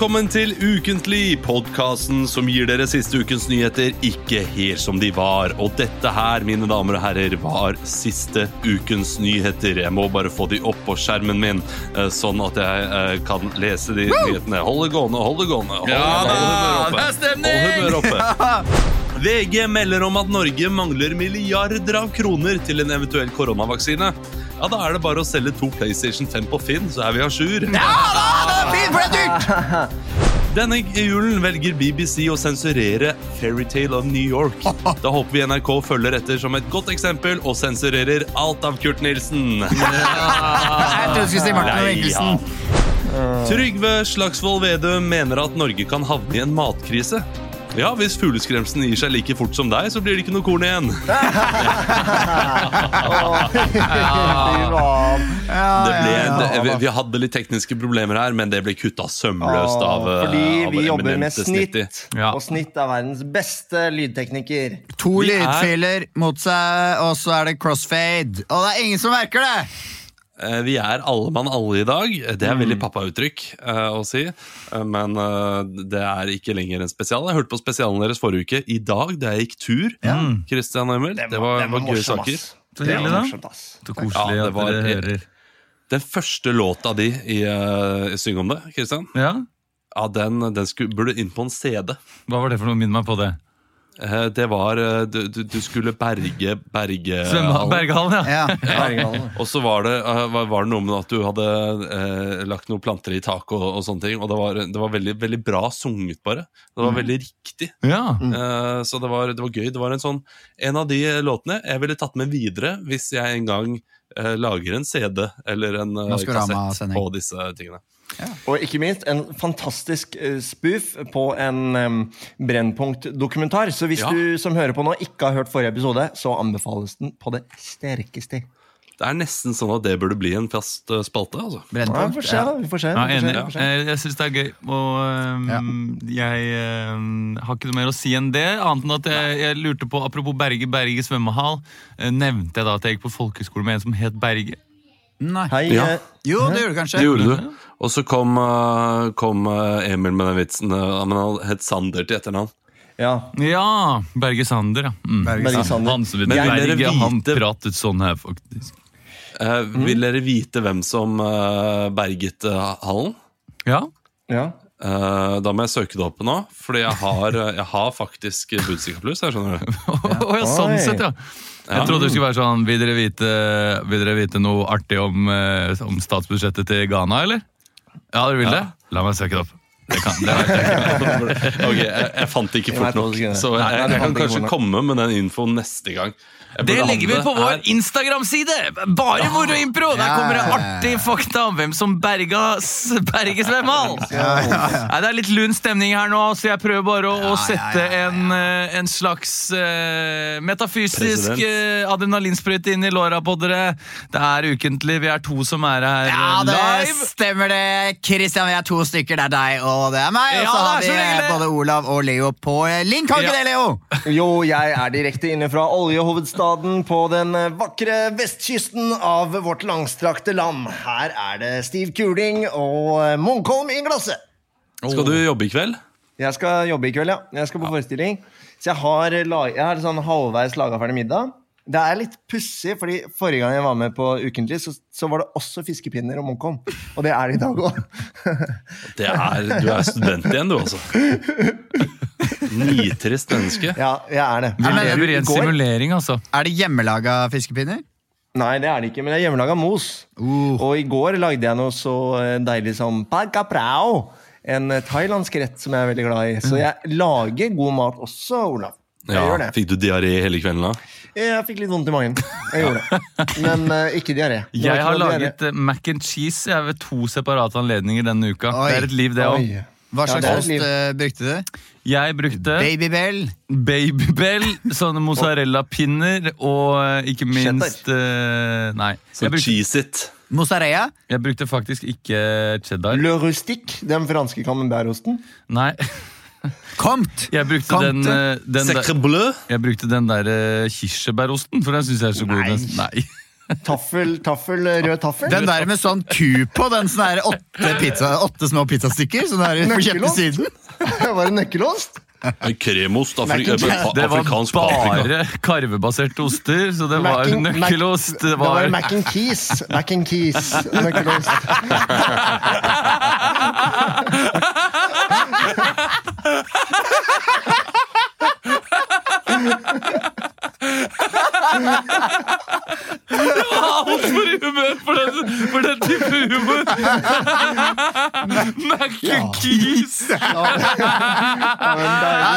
Velkommen til Ukentlig, podkasten som gir dere siste ukens nyheter ikke helt som de var. Og dette her, mine damer og herrer, var siste ukens nyheter. Jeg må bare få de opp på skjermen min, eh, sånn at jeg eh, kan lese de nyhetene. Hold det gående, hold det gående. Hold, Ja hold det er stemning! Hold humøret oppe. VG melder om at Norge mangler milliarder av kroner til en eventuell koronavaksine. Ja, Da er det bare å selge to PlayStation 5 på Finn, så er vi a jour. Fint, for det er dyrt! Denne julen velger BBC å sensurere Fairytale of New York. Da håper vi NRK følger etter som et godt eksempel og sensurerer alt av Kurt Nilsen. Jeg trodde du skulle si Martin Nei, Wenkelsen. Trygve Slagsvold Vedum mener at Norge kan havne i en matkrise. Ja, Hvis fugleskremsen gir seg like fort som deg, så blir det ikke noe korn igjen. Det ble, det, vi, vi hadde litt tekniske problemer her, men det ble kutta sømløst av Fordi Fordi av vi jobber med snitt, Ja. og snitt er verdens beste lydtekniker. To er- lydfiler mot seg, og så er det crossfade. Og det er ingen som merker det! Eh, Vi er alle mann alle i dag. Det er veldig pappauttrykk eh, å si. Eh, Men det er ikke lenger en spesial. Jeg hørte på spesialen deres forrige uke. I dag, da jeg gikk tur. Christian og Emil, det var, var, gøye saker. Så Det hyggelig, var da. Så koselig Ja, det at dere hører. Den første låta di i uh, Syng om det, Christian, Ja, ja, den, den skulle, burde inn på en CD. Hva var det for noe? Minn meg på det. Eh, Det var eh, Du, du, skulle berge Bergehallen. Bergehallen, ja. Ja. Berghallen. Og så var det, eh, var var det noe med at du hadde eh, lagt noen planter i taket og, og sånne ting. Og det var, det var veldig, veldig bra sunget, bare. Det var veldig riktig. ja. Eh, så det var, det var gøy. Det var en sånn En av de låtene jeg ville tatt med videre hvis jeg en gang eh, lager en CD eller en kassett på disse tingene. Og ikke minst en fantastisk eh, spoof på en um, Brennpunkt-dokumentar. Så hvis Ja. du som hører på nå ikke har hørt forrige episode, så anbefales den på det sterkeste. Det er nesten sånn at det burde bli en fast eh, spalte. altså. Ja, vi får se, da. Vi får se. Ja, vi får se, enig. vi får se. Eh, Jeg syns det er gøy. Og ehm, jeg um, har ikke noe mer å si enn det. Annet enn at jeg, jeg lurte på, Apropos Berge Berge svømmehall, eh, nevnte jeg da at jeg gikk på folkehøyskole med en som het Berge? Nei. Hei, Ja. eh, Jo, det gjorde du kanskje. Det gjorde du. Og så kom, eh, kom eh, Emil med den vitsen. eh, Men han het Sander til etternavn. ja. Ja! Berge Sander, ja. Mm. Berge Sander. Han Men Berge, han pratet sånn her, faktisk. Eh, Vil dere vite hvem som uh, berget uh, hallen? Ja. ja. Eh, da må jeg søke det opp nå, fordi jeg har, eh, jeg har faktisk Budstikka Pluss. her, skjønner du. Å ja, sånn sett, ja. Jeg trodde det skulle være sånn Vil dere vite, vil dere vite noe artig om, eh, om statsbudsjettet til Ghana, eller? Ja, dere vil det? La meg søke det opp. Det kan, det vet jeg ikke. Ok, jeg, jeg fant det ikke fort nok, så jeg, jeg kan kanskje komme med den infoen neste gang. Det legger vi på vår. Instagram-side! Bare moro impro! Der kommer det ja, ja, ja. artig fakta om hvem som berga s- Berge svømmehall. Nei, Det er litt lun stemning her nå, så jeg prøver bare å, å Ja, ja, sette ja, ja. en, eh, en slags uh, metafysisk President. eh, adrenalinsprøyte inn i låra på dere. Det er ukentlig. Vi er to som er her Ja, eh, det live. stemmer det. Christian, vi er to stykker. Det er deg og det er meg. Og så har vi så både Olav og Leo på link. Har ikke Ja. det, Leo? Jo, jeg er direkte inne fra oljehovedstaden på den eh, vakre vestkysten av vårt langstrakte land. Her er det stiv kuling og eh, Munkholm i glasset. Skal du jobbe i kveld? Jeg skal jobbe i kveld, ja. Jeg skal på forestilling. Så jeg har, lag, jeg har sånn halvveis laga ferdig middag. Det er litt pussig, fordi forrige gang jeg var med på Ukentlig, så, så var det også fiskepinner og Munkholm. Og det er det i dag òg. Du er student igjen, du, altså. Nitrist menneske. Ja, jeg er det. Vi men lever i I en simulering, altså. Er det hjemmelaga fiskepinner? Nei, det er det ikke, men det er hjemmelaga mos. Uh. Og i går lagde jeg noe så eh, deilig som pagaprao. En eh, thailandsk rett som jeg er veldig glad i. Så jeg lager god mat også, Olav. Ja. Fikk du diaré hele kvelden da? Jeg fikk litt vondt i magen. Jeg gjorde det. Men uh, ikke diaré. Jeg ikke har laget eh, mac and cheese jeg, ved to separate anledninger denne uka. Oi. Det er et liv, det òg. Hva slags det er ost brukte du? Jeg brukte Babybell. Babybell, sånne mozzarella-pinner og eh, ikke minst uh, Nei. Så brukte, cheese it. Mozzarella. jeg brukte faktisk ikke cheddar. Le rustique, den franske camembert-osten. Nei. Komt! Jeg brukte Comte. den, eh, den, der, bleu. jeg brukte den der kirsebærosten, for den syns jeg er så god. Nei. Nei. Taffel, taffel, rød taffel. Den der med sånn ku på, den som er åtte, pizza, åtte små pizzastykker som er på kjøpt Nøkkelost. siden. Var det nøkkelost? En kremost. Afri Mac Det var afrikansk paprika. bare karvebaserte oster, så det var Mac and- nøkkelost. Det Det Det var var mac and keys. Mac and keys. Nøkkelost. altfor i humør for den, for den type humor! Mac and cheese! Ja,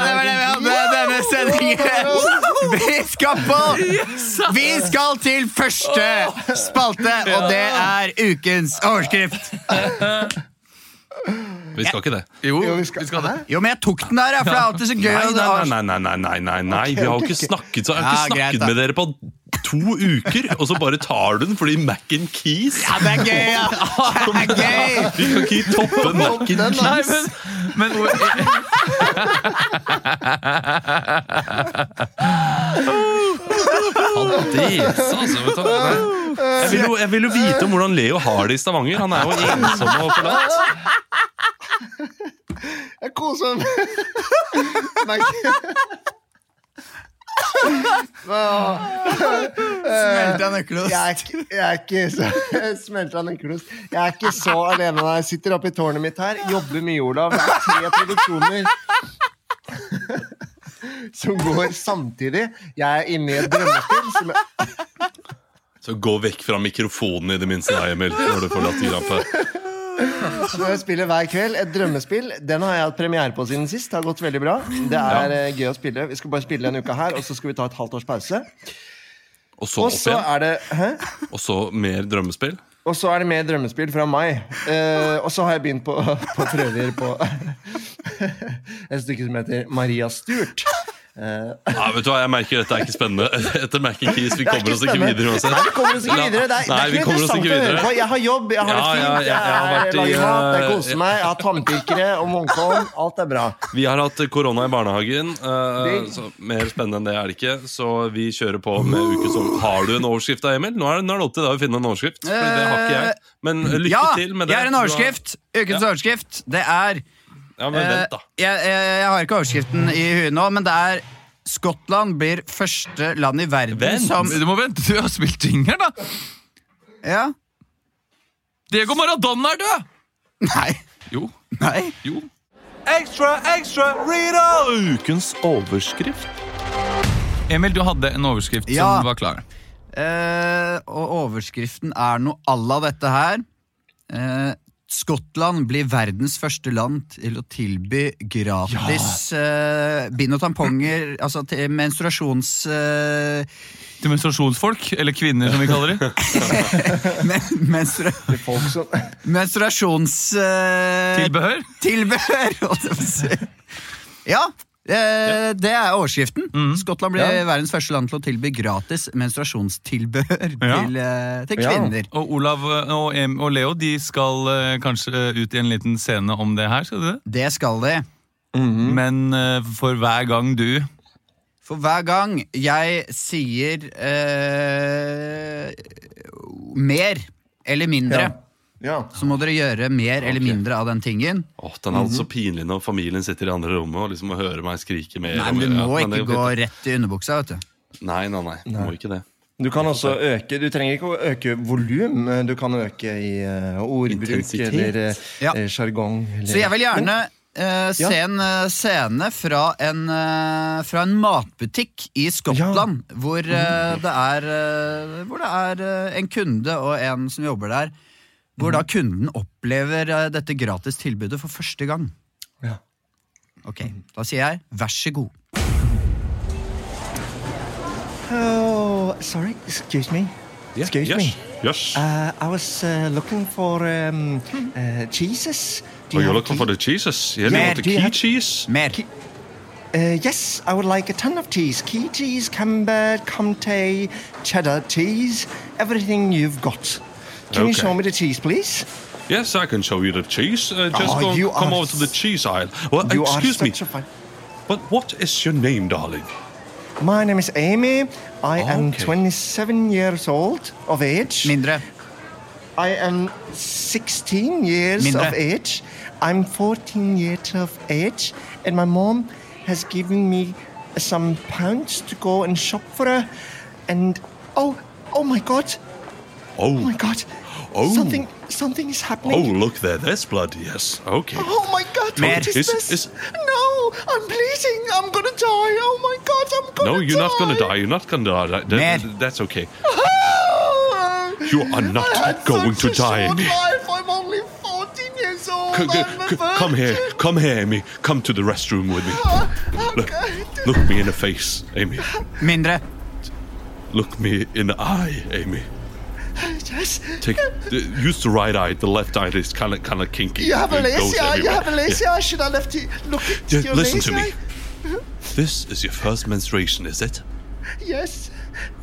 det var det vi hadde denne sendingen. Vi skal på Vi skal til første spalte, og det er ukens overskrift. Vi skal ikke det. Jo, Jo, vi vi skal- det. Jo, men jeg tok den der, for det er alltid så gøy. Nei, nei, nei, nei, nei, nei, nei. Vi har jo ikke snakket, så jeg har ikke snakket med dere på to uker, og så bare tar du den fordi mac and keys. Ja, det er gøy, ja. Det er gøy. Vi kan ikke toppe mac and Keys men, men Fadese, altså. Vet du. Jeg vil, jo, jeg vil jo vite om hvordan Leo har det i Stavanger. Han er jo ensom og forlatt. Jeg koser meg med Smelta nøkkelost. Jeg er ikke, jeg er ikke så smelter. Jeg er ikke alene jeg sitter oppe i tårnet mitt her. Jobber mye, Olav. Det er tre produksjoner som går samtidig. Jeg er inne i et drømmespill som jeg, Så gå vekk fra mikrofonen i det minste, da, Emil, når du får latterkrampe. som jeg spiller hver kveld. Et drømmespill. Den har jeg hatt premiere på siden sist. Det har gått veldig bra. Det er ja. gøy å spille. Vi skal bare spille en uke her, og så skal vi ta et halvt års pause. Og så Og opp så igjen. er det Hæ? Og så mer drømmespill. Og så er det mer drømmespill fra meg. Eh, og så har jeg begynt på, på prøver på et stykke som heter Maria Sturt. Eh, Ja, vet du hva, Jeg merker dette er ikke spennende. Etter Mac and Keys, vi er kommer oss ikke videre uansett. Nei, vi kommer oss ikke videre. Det er, Nei, det er ikke interessant å høre på. Jeg har jobb, jeg har det fint, ja, ja, jeg har jeg i, mat, jeg eh, koser meg, jeg har tannpirkere og Munkholm. Alt er bra. Vi har hatt korona i barnehagen. Uh, så Mer spennende enn det er det ikke. Så vi kjører på med ukes overskrift Har du en overskrift da, Emil? Nå er det, nå er det opp til deg å finne en overskrift. For det har ikke jeg. Men lykke Ja, til med det. jeg har en overskrift. Ukens Ja. overskrift. Det er Ja, men vent, da. Eh, jeg, jeg, jeg har ikke overskriften i huet nå, men det er Skottland blir første land i verden Vent. som du må vente til vi har spilt jingeren, da! Ja? Diego Maradona er død! Nei. Jo. Nei. jo. Ekstra, ekstra, Rita! Ukens overskrift. Emil, du hadde en overskrift Ja. som var klar. Eh, og overskriften er noe à la dette her. Eh, Skottland blir verdens første land til å tilby gratis eh, bind og tamponger, altså til menstruasjons... Uh, Til menstruasjonsfolk, eller kvinner som vi kaller det. men, menstruasjons... Uh, Tilbehør. tilbehør, holdt jeg på å si. Ja, eh, det er overskriften. Skottland blir Ja. verdens første land til å tilby gratis menstruasjonstilbehør Ja. til, til, kvinner. Ja. Og Olav og, em og Leo de skal eh, kanskje ut i en liten scene om det her. skal de det? Det skal de. Men eh, for hver gang du For hver gang jeg sier eh, mer eller mindre, Ja. ja. så må dere gjøre mer eller mindre av den tingen. Åh, Den er altså så pinlig når familien sitter i andre rommet og liksom hører meg skrike mer. Nei, men Du må Ja, ikke gå rett i underbuksa, vet du. Nei, nei, nei. Du må ikke det. Du kan også øke Du trenger ikke å øke volum. Du kan øke i uh, ordbruk Intensitet. eller uh, Ja. eh, sjargong. Så jeg vil gjerne Uh, se Ja. en uh, scene fra en, uh, fra en matbutikk i Skottland. Hvor, eh, det er, hvor det er en kunde og en som jobber der. Hvor da kunden opplever eh, dette gratis tilbudet for første gang. Ja. Ok, Da sier jeg vær så god. Oh, sorry, excuse me. Yeah, Excuse yes, me. Yes. Uh, I was uh, looking for um, uh, cheeses. Do oh, you're looking for the cheeses? Yeah, Yeah, you want the do key have- cheese? Mer. Uh, yes, I would like a ton of cheese. Key cheese, camembert, comté, cheddar cheese, everything you've got. Can you show me the cheese, please? Yes, I can show you the cheese. Uh, just Oh, go, you come over to the cheese aisle. Well, you excuse are me, fine. but what is your name, darling? My name is Amy. I am 27 years old of age. Mindre. I am 16 years Mindre. of age. I'm 14 years of age, and my mom has given me some pounds to go and shop for her. And oh, oh my God, Oh, oh my God, Oh. something, something is happening. oh, look there. There's blood. Yes. Okay. Oh my God, Mer. what is, Is- this? is- no, I'm bleeding. I'm gonna die. Oh my God, I'm gonna die. No, you're not gonna die. You're not gonna die. That- that- that's okay. Ah! You are not I had going such to a die, short life. I'm only 14 years old. C- c- I'm a c- come here. Come here, Amy. Come to the restroom with me. Look, Okay. look me in the face, Amy. Mindre. Look me in the eye, Amy. Yes. Take use the right eye. The left eye is kind of kind of kinky. You have a lazy eye. You have a lazy eye. Should I left you look at Yeah, your listen lazy to me. eye? This is your first menstruation, is it? Yes.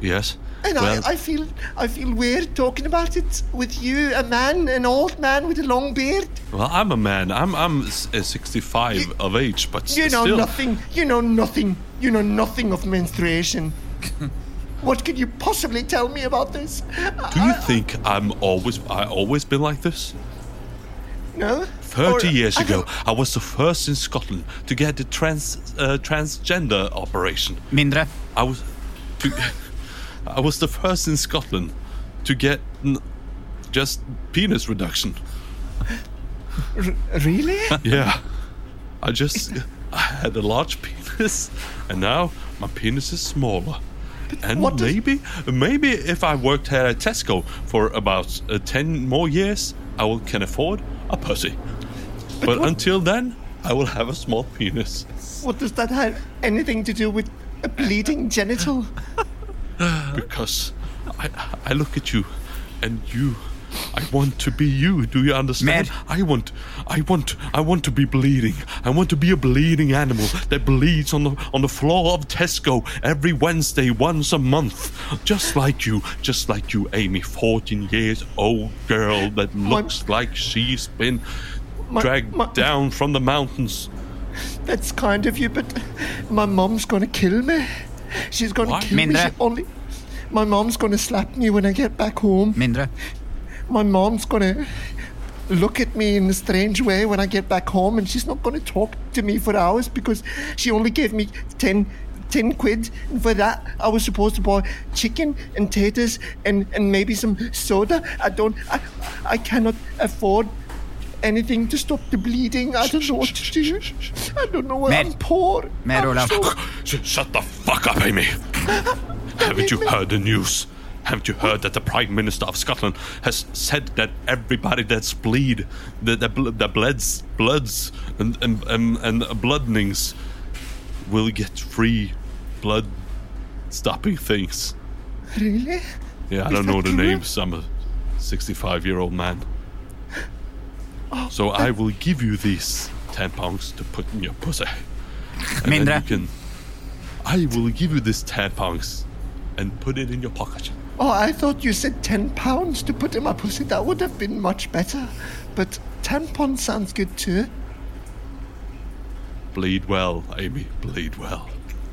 Yes. And well, I, I feel I feel weird talking about it with you, a man, an old man with a long beard. well, I'm a man. I'm I'm uh, 65 You- of age, but You know still. nothing. You know nothing. You know nothing of menstruation. what can you possibly tell me about this? Do you think I'm always I always been like this? No. 30 Or- years I ago, don't- I was the first in Scotland to get the trans uh, transgender operation. Mindre. I was to, I was the first in Scotland to get n- just penis reduction. R- really? Yeah, I just I had a large penis, and now my penis is smaller. And what maybe, maybe if I worked here at Tesco for about uh, ten more years, I will can afford a pussy. But, until then, I will have a small penis. what does that have anything to do with a bleeding genital? because I, I look at you and you I want to be you. Do you understand? Mer. I want I want I want to be bleeding. I want to be a bleeding animal that bleeds on the on the floor of Tesco every Wednesday once a month. Just like you, just like you, Amy, 14 years old girl that looks like she's been My- dragged my- down from the mountains. That's kind of you, but my mom's gonna kill me. She's gonna Why? kill me. She only. My mom's gonna slap me when I get back home. Mindre. My mom's gonna look at me in a strange way when I get back home, and she's not gonna talk to me for hours because she only gave me 10, 10 quid. And for that, I was supposed to buy chicken and taters and, and maybe some soda. I don't. I, I cannot afford anything to stop the bleeding. I don't know what to do. I don't know. Mer. I'm poor. Mer, I'm Olav. so- Shut the fuck up, Amy. Haven't you heard the news? Haven't you heard that the Prime Minister of Scotland has said that everybody that's bleed, that the, bl- the bloods, bloods, and and, and and bloodnings, will get free blood stopping things. Really? Yeah, I Is don't know the true? names. I'm a 65 year old man. Oh, so I will give you these 10 pounds to put in your pussy. And then Mindre. you can. I will give you this 10 pounds and put it in your pocket. Oh, I thought you said 10 pounds to put in my pussy. That would have been much better. But 10 pounds sounds good too. Bleed well, Amy. Bleed well.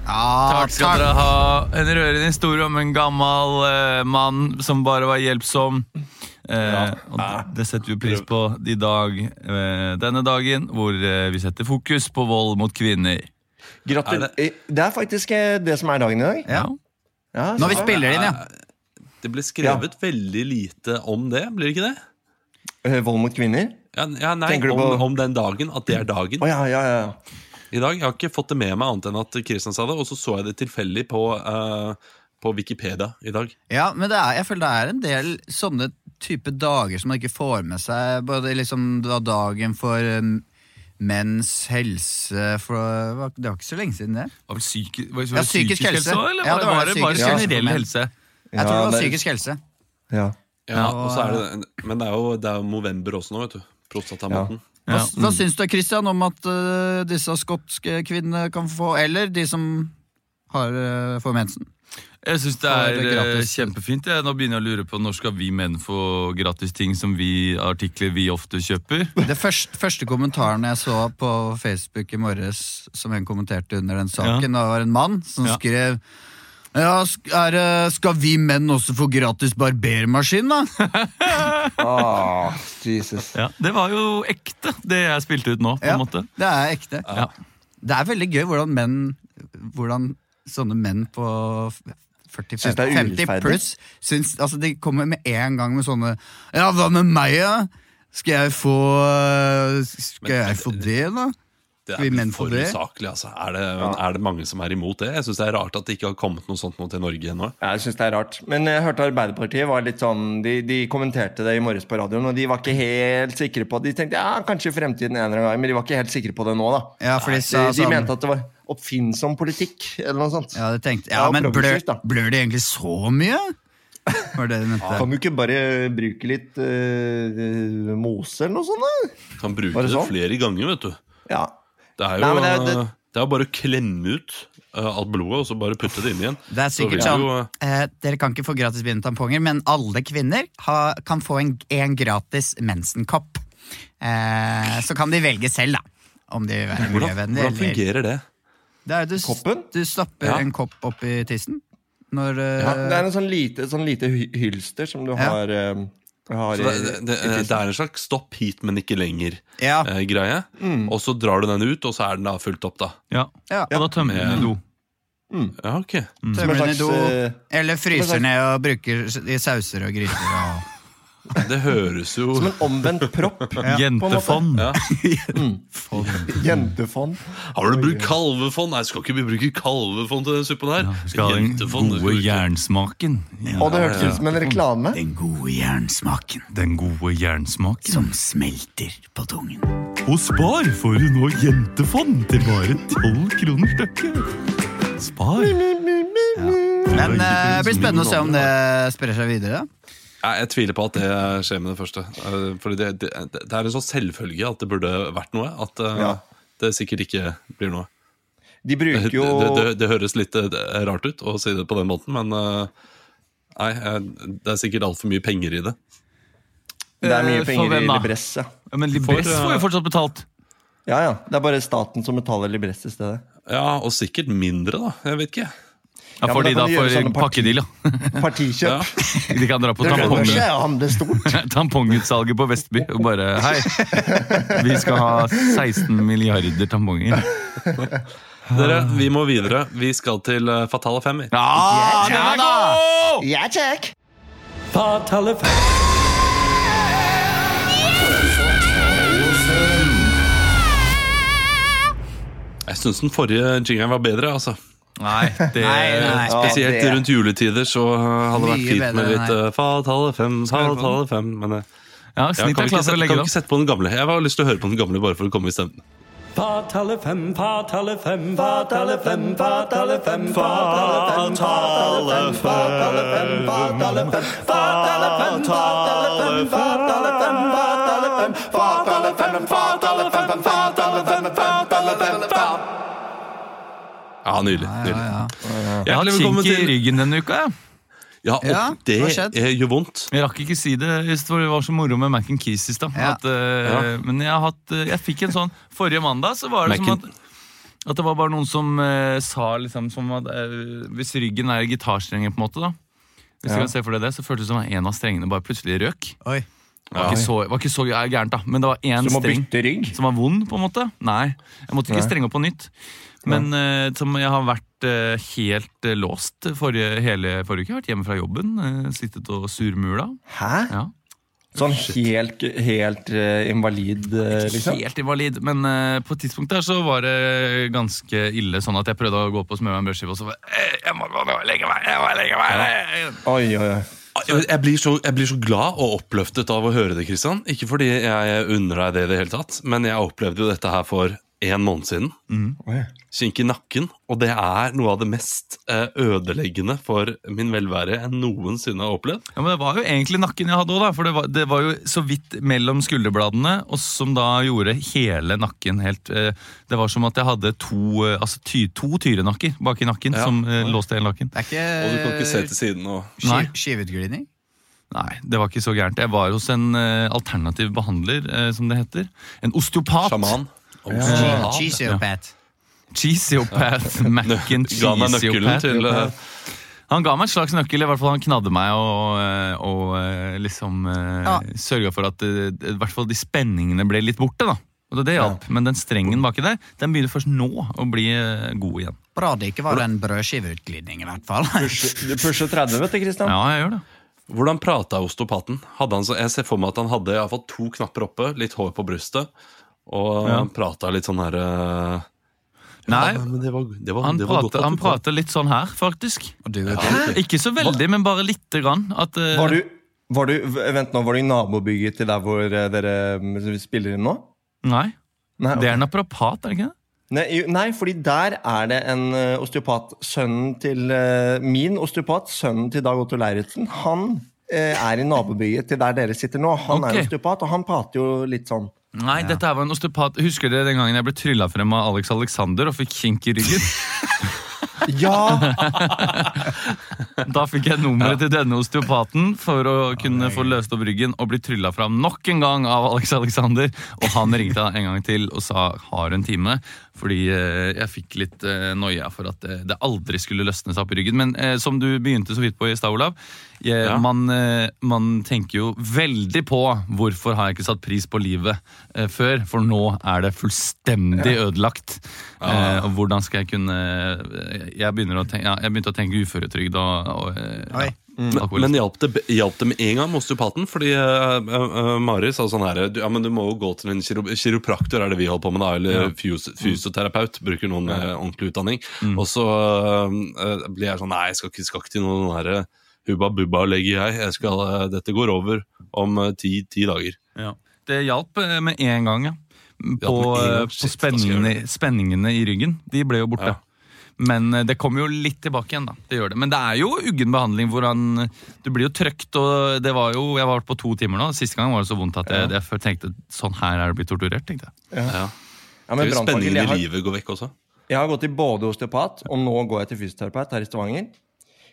Ah, Takk skal dere ha. En rørende historie om en gammel eh, mann som bare var hjelpsom. Eh, og det, det setter vi pris på i dag, eh, denne dagen, hvor eh, vi setter fokus på vold mot kvinner. Gratulerer. Det er faktisk eh, det som er dagen i dag. Ja. Ja, Når vi spiller inn, ja. Det ble skrevet veldig lite om det, blir det ikke det? Eh, Vold mot kvinner? Ja, ja, nei, om, på- om den dagen. At det er dagen. Oh, ja, ja, ja. I dag, Jeg har ikke fått det med meg annet enn at Kristian sa det, og så så jeg det tilfeldig på, uh, på Wikipedia i dag. Ja, men det er, jeg føler det er en del sånne type dager som man ikke får med seg. Både liksom det var dagen for um, menns helse for, Det var ikke så lenge siden det. Var det psyki, var det Ja, psykisk helse. helse eller Ja, var det det, var var det bare psykisk generell Ja. helse? Jeg tror det var psykisk helse. ja. Ja, Og- så er det, Men det er jo, det er november også nå, vet du. Prostatamåneden. Hva, Ja. hva syns du Christian, om at uh, disse skotske kvinnene kan få Eller de som har, uh, får mensen? Jeg syns det er det er eh, kjempefint. Jeg. Nå begynner jeg å lure på når skal vi menn få gratis ting som vi, artikler vi ofte kjøper. Det første, første kommentaren jeg så på Facebook i morges, som en kommenterte under den saken, det var en mann som Ja. skrev ja, er, skal vi menn også få gratis barbermaskin, da? oh, Jesus. Ja, Det var jo ekte, det jeg spilte ut nå. på Ja, en måte. det er ekte. Ja. Det er veldig gøy hvordan menn Hvordan sånne menn på 40, Syns det er 50 pluss syns, altså De kommer med en gang med sånne Ja, hva med meg, da? Skal jeg få Skal jeg få det, da? Det er menn for det? usaklig, altså. Er det, er det mange som er imot det? Jeg syns det er rart at det ikke har kommet noe sånt noe til Norge ennå. Jeg synes det er rart. Men jeg hørte Arbeiderpartiet var litt sånn De, de kommenterte det i morges på radioen, og de var ikke helt sikre på De tenkte ja, kanskje i fremtiden en eller annen gang, men de var ikke helt sikre på det nå, da. Ja, for de de, sa de sånn- mente at det var oppfinnsom politikk, eller noe sånt. Ja, det tenkte, ja, Ja, men blør, blør det egentlig så mye? Var det det? Kan du ikke bare bruke litt uh, mose eller noe sånt? da? Kan bruke det, det, det sånn? flere ganger, vet du. Ja. Det er jo Nei, det er- det- det er bare å klemme ut eh, alt blodet, og så bare putte det inn igjen. Det er sikkert sånn jo, eh, Dere kan ikke få gratis bindetamponger, men alle kvinner ha, kan få en, en gratis mensenkopp. Eh, så kan de velge selv, da. Om de vil være hvordan, miljøvennlige hvordan eller fungerer det? det er, du, Koppen? du stapper Ja. en kopp opp i tissen når eh, ja. Det er en sånn lite, sånn lite hylster som du Ja. har, eh, har Så i, det, det, det er en slags stopp hit, men ikke lenger Ja. eh, greie. Og så drar du den ut, og så er den da fullt opp, da. Ja. Ja. Og da tømmer den i do. Ja, ok. Mm. Tømmer en den i do, eh, eller fryser ned og bruker i sauser og gryter. Det høres jo Som en omvendt propp. Jentefond. ja. Jentefond. Har du brukt kalvefond? Nei, skal ikke vi bruke kalvefond til den suppen her? Skal ha den skal gode jernsmaken. Ja. Og det hørtes ut som en reklame. Den gode jernsmaken Den gode jernsmaken. som smelter på tungen. Hos Spar får du nå jentefond til bare 12 kroner stykket. Spar. Men eh, det blir spennende å se om det sprer seg videre. Jeg tviler på at det skjer med det første. Eh, Fordi det, det, det er en sånn selvfølge at det burde vært noe. At eh, Ja. det sikkert ikke blir noe. De bruker jo det, det, det høres litt eh, rart ut å si det på den måten, men nei, det er sikkert altfor mye penger i det. Det er mye penger hvem i? Libress, ja. Ja, men Libress får jo fortsatt betalt. Ja, ja. Det er bare staten som betaler Libress i stedet. Ja, Og sikkert mindre, da. Jeg vet ikke. Ja, Ja, for men de da får pakkedeal, ja. Partikjøp. Ja. De kan dra på tampongutsalget på Vestby og bare Hei, vi skal ha 16 milliarder tamponger. Dere, vi må videre. Vi skal til eh, Fatale Fem. vi. Ja, den er god! Ja, check! Fatale fem. Jeg syns den forrige jingeren var bedre. altså. Nei, det Nei, nei. Spesielt det- rundt juletider så uh, hadde det vært fint bedre med litt uh, Fatale Fem. Fatale Fem men uh, Ja, ja, kan, er vi ikke, sette- kan vi ikke sette på den gamle? Jeg har lyst til å høre på den gamle bare for å komme i stemmen. Fatale fem, fatale fem, fatale fem, fatale fem, fatale fem, fatale fem, fatale fem, fatale fem, fatale fem, fatale fem, fatale fem, fatale fem, fatale fem, Ja, Nydelig. nydelig. Ja, ja. Jeg har kink i til ryggen denne uka. jeg. Ja, og Ja, det skjedde? eh, gjør vondt. Jeg rakk ikke si det, just for det var så moro med Mac and Keys i stad. Ja. Eh, Men jeg, hatt, eh, jeg fikk en sånn Forrige mandag så var det Mac som at At det var bare noen som eh, sa liksom som at eh, Hvis ryggen er gitarstrenger, på en måte, da Hvis du kan se for deg det, så føltes det som at en av strengene bare plutselig røk. Oi. Det var, ikke så, var ikke så gærent, da, men det var én streng som var vond, på en måte. Nei, jeg måtte ikke strenge opp på nytt. Men uh, som jeg har vært uh, helt eh, låst forrige, hele forrige uke. Jeg har vært hjemme fra jobben, sittet og surmula. Hæ? Ja. Sånn helt, helt uh, invalid, uh, liksom? Helt invalid, men uh, på et tidspunkt der så var det ganske ille. Sånn at jeg prøvde å gå på og smøre meg en brødskive, og så var jeg, må gå nå, legge meg. Jeg må legge meg. Oi, oi, oi. Jeg blir, så, jeg blir så glad og oppløftet av å høre det, Kristian. Ikke fordi jeg unner deg det i det hele tatt, men jeg opplevde jo dette her for en måned siden. Oi. Kink i nakken. Og det er noe av det mest eh, ødeleggende for min velvære jeg noensinne har opplevd. Ja, men Det var jo egentlig nakken jeg hadde òg, for det var, det var jo så vidt mellom skulderbladene, og som da gjorde hele nakken helt eh, Det var som at jeg hadde to, eh, altså ty, to tyrenakker bak i nakken Ja. som eh, låste hele nakken. Det er ikke, Og du kan ikke se til siden og Nei. skiveutglidning? Nei, det var ikke så gærent. Jeg var hos en eh, alternativ behandler, eh, som det heter. En osteopat. sjaman. Ja. Cheeseopat. Til eh, Han ga meg en slags nøkkel, i hvert fall han knadde meg og, og, og eh, liksom eh, Ja. sørga for at eh, i hvert fall de spenningene ble litt borte. da. Og det hjalp, Men den strengen baki der den begynner først nå å bli eh, god igjen. Bra det ikke var en brødskiveutglidning, i hvert fall. Du pusher 30, vet du, Kristian. Ja, jeg gjør det. Hvordan prata osteopaten? Hadde han så, jeg ser for meg at han hadde i hvert fall to knapper oppe, litt hår på brystet, og Ja. han prata litt sånn her eh, Nei, ja, det var, det var, han prater, han prater litt sånn her, faktisk. Du, Ikke så veldig, men bare lite grann. At, uh... Var du, var du, vent nå, var du i nabobygget til der hvor eh, dere mm, spiller inn nå? Nei, Nei, okay. det er naprapat, er det ikke det? Nei, nei, fordi der er det en osteopat. Sønnen til min osteopat, sønnen til Dag Otto Leiritzen, han er i nabobygget til der dere sitter nå. Han okay. er osteopat, og han prater jo litt sånn. Nei, dette her var en osteopat. Husker dere den gangen jeg ble trylla frem av Alex Alexander og fikk kink i ryggen? Ja! Da fikk jeg nummeret til denne osteopaten for å kunne få løst opp ryggen og bli trylla fram nok en gang av Alex Alexander. Og han ringte en gang til og sa 'har en time', fordi eh, jeg fikk litt eh, noia for at eh, det aldri skulle løsne seg opp i ryggen. Men som du begynte så vidt på i stad, Olav, man, man tenker jo veldig på hvorfor har jeg ikke satt pris på livet før, for nå er det fullstendig ødelagt. Eh, og hvordan skal jeg kunne Jeg, begynner å tenke, jeg begynte å tenke uføretrygd og, og eh, ja, Men, men hjalp det, hjalp det med en gang med osteopaten? Fordi uh, eh, Mari sa sånn her du, Ja, men du må jo gå til en kiro, kiropraktor, er det vi holder på med da, eller fys, fysioterapeut. Bruker noen med ordentlig utdanning. Og så uh, blir jeg sånn Nei, jeg skal ikke, skal ikke til noen sånn her Hubba bubba legger jeg. jeg skal, dette går over om ti, ti dager. Ja. Det hjalp med en gang, ja. På, på spenningene, spenningene i ryggen. De ble jo borte. Ja. Men eh, det kommer jo litt tilbake igjen, da. Det gjør det. Men det er jo uggen behandling hvor han Du blir jo trøkt, og det var jo Jeg var på to timer nå. Siste gang var det så vondt at jeg, jeg tenkte sånn her er det blitt torturert, tenkte jeg. Ja. ja men Det er jo brannfakkel, Spenningen i har, livet går vekk også. jeg har gått til både osteopat, og nå går jeg til fysioterapeut her i Stavanger.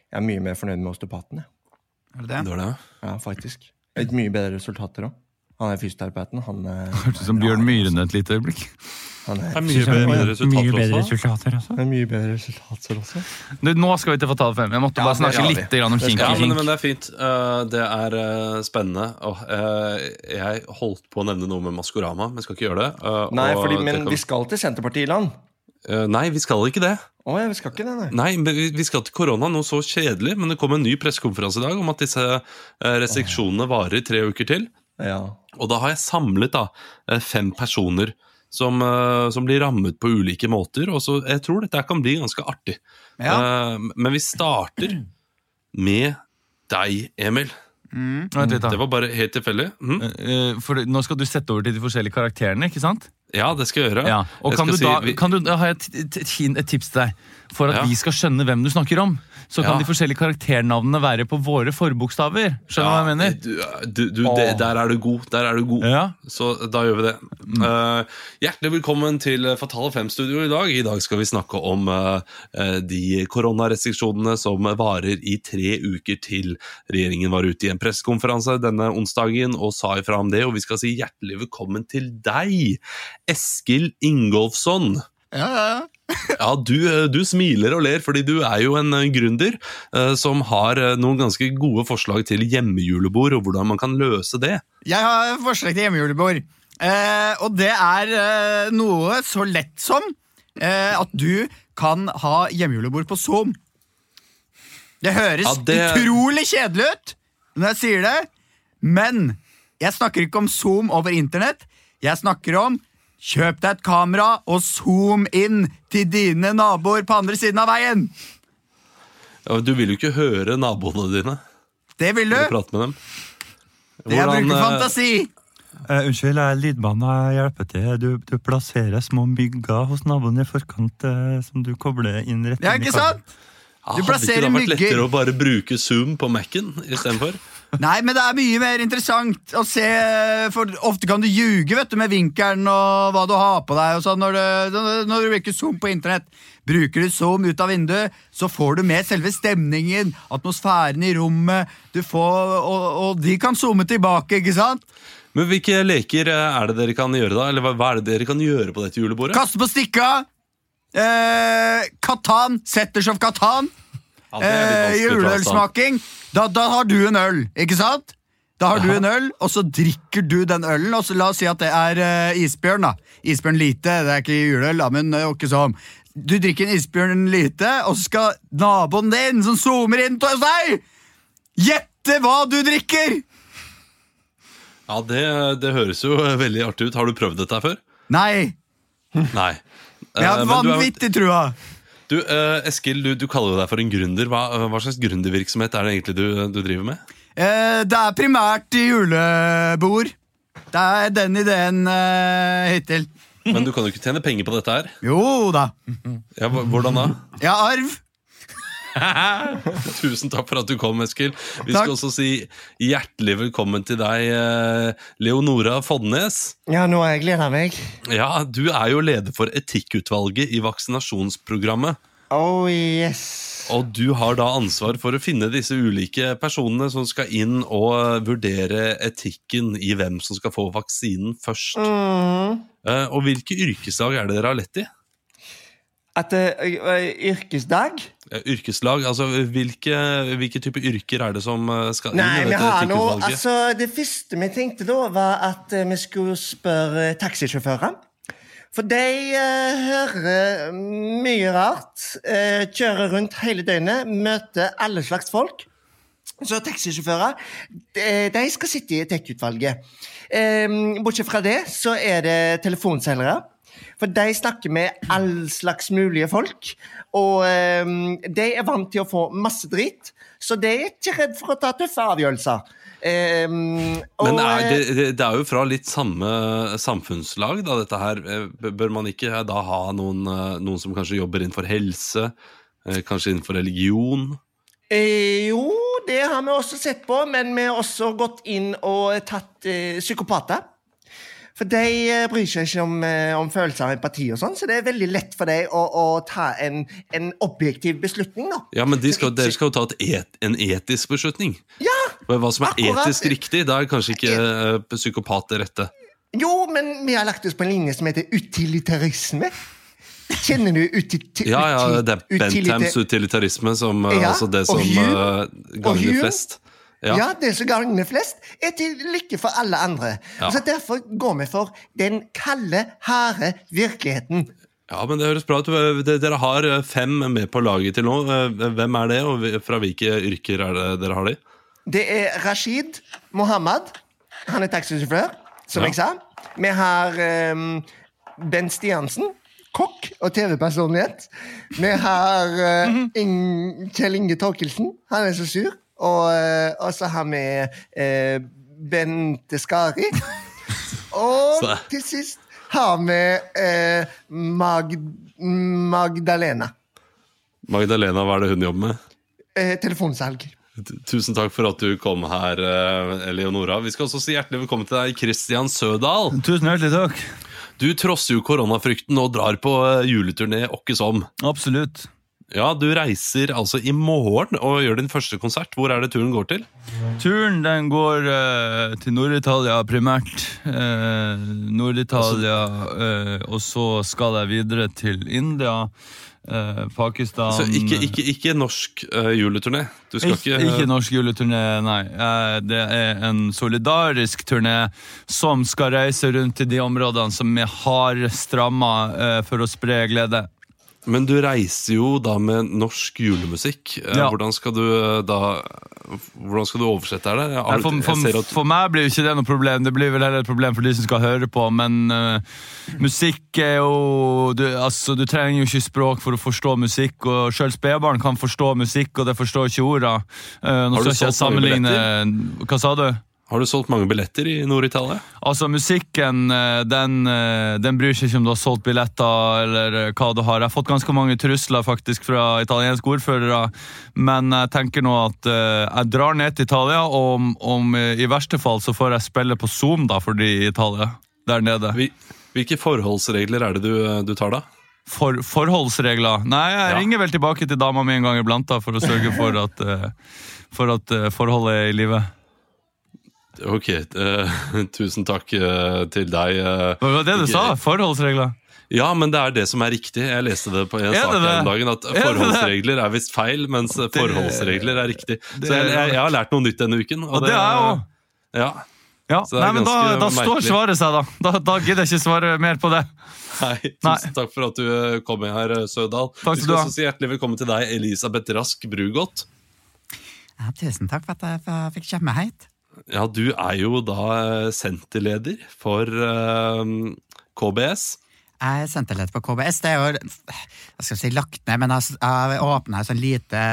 Jeg er mye mer fornøyd med osteopaten. Jeg. er det det? Det var det. Ja, faktisk. Litt mye bedre resultater òg. Han er fysioterapeuten. Han, Hørtes ut som Bjørn Myhren et lite øyeblikk. Han er, Det er mye bedre resultater også. resultater også. det er mye bedre resultater også. Du, nå skal vi til Fatal 5. Jeg måtte Ja, bare det snakke skal vi. litt grann om Det kink Ja, i men, kink. men det er fint. Eh, det er eh, spennende. Og, eh, jeg holdt på å nevne noe med Maskorama, men skal ikke gjøre det. Eh, Nei, og fordi, det men kan- vi skal til Senterpartiet i land. Eh, nei, vi skal ikke det. Å ja, vi skal ikke det, nei. Nei, men vi vi skal til korona, noe så kjedelig. Men det kom en ny pressekonferanse i dag om at disse eh, restriksjonene varer i tre uker til. Ja. Og da har jeg samlet da eh, fem personer som, eh, som blir rammet på ulike måter. Og så jeg tror dette kan bli ganske artig. Ja. Uh, Men vi starter med deg, Emil. Vent litt, da. Det var bare helt tilfeldig. Mm. Uh, For nå skal du sette over til de forskjellige karakterene, ikke sant? Ja, det skal jeg gjøre. Ja, og Jeg kan skal du da, si- vi- kan du, da har jeg et, et, et tips til deg. For at Ja. vi skal skjønne hvem du snakker om, så kan Ja. de forskjellige karakternavnene være på våre forbokstaver. Skjønner du hva jeg mener? Du, du, du, det, der er du god. Der er du god. Ja. Så da gjør vi det. Eh, hjertelig velkommen til Fatale Fem-studio i dag. I dag skal vi snakke om eh, de koronarestriksjonene som varer i tre uker til. Regjeringen var ute i en pressekonferanse denne onsdagen og sa ifra om det, og vi skal si hjertelig velkommen til deg, Eskil Ingolfsson. Ja, ja, ja. Ja, du, eh, du smiler og ler, fordi du er jo en eh, gründer eh, som har noen ganske gode forslag til hjemmejulebord, og hvordan man kan løse det. Jeg har forslag til hjemmejulebord. Og det er noe så lett som at du kan ha hjemmejulebord på Zoom. Det høres Ja, det- utrolig kjedelig ut når jeg sier det, men Jeg snakker ikke om Zoom over internett. Jeg snakker om kjøp deg et kamera og zoom inn til dine naboer på andre siden av veien. Ja, du vil jo ikke høre naboene dine Det vil du. eller prate med dem. Det jeg Hvordan, bruker eh, fantasi. Uh, unnskyld, jeg er lydbane. Hjelper til. Du, du plasserer små mygger hos naboen i forkant uh, som du kobler inn rett Ja, inn i ikke kabelen. sant? Ja, Du hadde plasserer ikke det vært lettere å bare bruke Zoom på Mac-en istedenfor? Nei, men det er mye mer interessant å se, for ofte kan du ljuge vet du, med vinkelen og hva du har på deg og sånn når, du, når du bruker Zoom på internett. Bruker du Zoom ut av vinduet, så får du med selve stemningen, atmosfæren i rommet, du får, og, og de kan zoome tilbake, ikke sant? Men hvilke leker eh, er det dere kan gjøre da? Eller hva er det dere kan gjøre på dette julebordet? Kaste på stikka! Eh, Katan, Setters of Katan. Eh. Juleølsmaking. Da, da har du en øl, ikke sant? Da har du en øl, og så drikker du den ølen. Og så La oss si at det er uh, isbjørn. da Isbjørn lite, det er ikke juleøl, da, men jo ikke sånn. Du drikker en isbjørn lite, og så skal naboen din, som zoomer inn til deg, gjette hva du drikker! Ja, det, det høres jo veldig artig ut. Har du prøvd dette før? Nei, Nei. jeg har Eh, vanvittig trua. Du, eh, Eskil, du, du kaller deg for en gründer. Hva, hva slags gründervirksomhet er det egentlig du, du driver med? Eh, det er primært julebord. Det er den ideen eh, hittil. Men du kan jo ikke tjene penger på dette her. Jo da. Ja, hvordan da? Jeg har arv. Tusen takk for at du kom, Eskil. Vi Takk. skal også si hjertelig velkommen til deg, eh, Leonora Fodnes. Ja, nå har jeg gleda meg. Ja, Du er jo leder for etikkutvalget i vaksinasjonsprogrammet. Oh yes. Og du har da ansvar for å finne disse ulike personene som skal inn og vurdere etikken i hvem som skal få vaksinen først. Mm. Eh, Og hvilke yrkeslag er det dere har lett i? At eh, eh, yrkesdag Eh, Yrkeslag, altså hvilke, hvilke type yrker er det som eh, skal inn Nei, i vi dette etikkutvalget? Altså, det første vi tenkte da, var at eh, vi skulle spørre taxisjåfører. For de uh, hører mye rart. Uh, kjører rundt hele døgnet, møter alle slags folk. Så taxisjåfører de, de skal sitte i tech-utvalget. Eh, bortsett fra det så er det telefonselgere. For de snakker med all slags mulige folk. Og um, de er vant til å få masse dritt, så de er ikke redd for å ta tøffe avgjørelser. Um, og, Men er det, eh, det, det er jo fra litt samme samfunnslag, da, dette her. Eh, Bør man ikke da ha noen, eh, noen som kanskje jobber innenfor helse? eh, Kanskje innenfor religion? Eh, jo, det har vi også sett på, men vi har også gått inn og tatt eh, psykopater. For de eh, bryr seg ikke om, eh, om følelser og empati, og sånn, så det er veldig lett for dem å, å ta en, en objektiv beslutning. da. Ja, men de skal, dere skal jo ta et en etisk beslutning. Ja, Men Hva som er Akkurat. etisk riktig, da er kanskje ikke uh, psykopat det rette. Jo, men vi har lagt oss på en linje som heter utilitarisme. Kjenner du uti... Ja, ja, det er Benthams utilitarisme, som Ja, altså det som eh, gagner flest. Ja. Ja. det som gagner flest, er til lykke for alle andre. Ja. Så Derfor går vi for den kalde, harde virkeligheten. ja, men det høres bra ut. Dere har eh, fem med på laget til nå. Eh, Hvem er det, og fra hvilke yrker er det dere har de? Det er Rashid Mohammed. Han er taxisjåfør, som Ja. jeg sa. Vi har um, Bent Stiansen. Kokk og TV-personlighet. Vi har uh, Kjell Inge Torkelsen. Han er så sur. Og, eh, og så har vi eh, Bente Skari. Og til sist har vi eh, Mag Magdalena. Magdalena, hva er det hun jobber med? Eh, telefonsalg. Tusen takk for at du kom her, eh, Eleonora. Vi skal også si hjertelig velkommen til deg, Christian Sødal. Tusen hjertelig takk. Du trosser jo koronafrykten og drar på eh, juleturné åkke som. Absolutt. Ja, du reiser altså i morgen og gjør din første konsert. Hvor er det turen går til? Turen den går eh, til Nord-Italia primært. Eh, Nord-Italia, eh, og så skal jeg videre til India, eh, Pakistan Så ikke, ikke, ikke norsk uh, juleturné? Ikke, ikke, norsk juleturné, nei. Eh, Det er en solidarisk turné som skal reise rundt i de områdene som vi har ramma uh, for å spre glede. Men du reiser jo da med norsk julemusikk. Eh, Ja. Hvordan skal du eh, da Hvordan skal du oversette her? Jeg, Nei, for, for, for meg blir jo ikke det noe problem. Det blir vel heller et problem for de som skal høre på. Men uh, musikk er jo du, altså, du trenger jo ikke språk for å forstå musikk. Og selv spedbarn kan forstå musikk, og det forstår ikke orda. Uh, nå Har du skal ikke jeg sammenligne Hva sa du? Har du solgt mange billetter i Nord-Italia? Altså, musikken, eh, den, eh, den bryr seg ikke om du har solgt billetter eller eh, hva du har. Jeg har fått ganske mange trusler faktisk fra italienske ordførere, men jeg tenker nå at jeg drar ned til Italia, og om, om i verste fall så får jeg spille på Zoom da, for de i Italia. Der nede. Hvilke forholdsregler er det du, du tar da? For, forholdsregler? Nei, jeg Ja. ringer vel tilbake til dama mi en gang iblant da, for å sørge for at, for at forholdet er i live. Ok, uh, tusen takk uh, til deg. Hva var det du sa? Forholdsregler? Ja, men det er det som er riktig. Jeg leste det på en Er sak her om dagen, at Er forholdsregler er visst feil, mens forholdsregler er riktig. Så jeg, jeg, jeg har lært noe nytt denne uken. Og det er jo Ja. Ja, Så det er nei, men da, da står svaret seg, da. da. Da gidder jeg ikke svare mer på det. Nei, Nei. tusen takk for at du kom her, Sødal. Takk Vi skal du skal også si hjertelig velkommen til deg, Elisabeth Rask Brugodt. Ja, tusen takk for at jeg fikk komme hit. Ja, du er jo da eh, senterleder for eh, KBS. Jeg er senterleder for KBS. Det er jo jeg skal si lagt ned, men jeg jeg åpna et sånn lite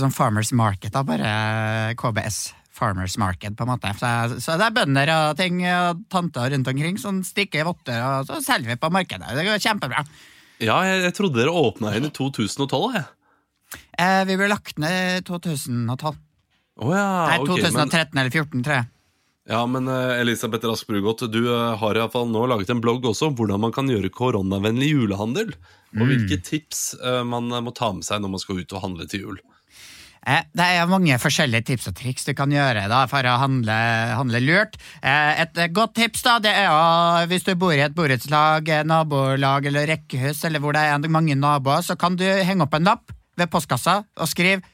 sånn Farmers Market, da, bare KBS. Farmers Market, på en måte. Så, så det er bønder og ting og tanter rundt omkring som stikker votter, og så selger vi på markedet. Det går kjempebra. Ja, jeg, jeg trodde dere åpna igjen i 2012, jeg. Eh, vi ble lagt ned i 2012. Å ja, Nei, ok, men, 2013 eller 2014, tror jeg. ja, men eh, Elisabeth Rask Brugodt, du eh, har i hvert fall nå laget en blogg også om hvordan man kan gjøre koronavennlig julehandel. Mm. Og hvilke tips eh, man må ta med seg når man skal ut og handle til jul. Det er mange forskjellige tips og triks du kan gjøre da, for å handle, handle lurt. Et godt tips da, det er å, hvis du bor i et borettslag, nabolag eller rekkehus, eller hvor det er mange naboer, så kan du henge opp en lapp ved postkassa og skrive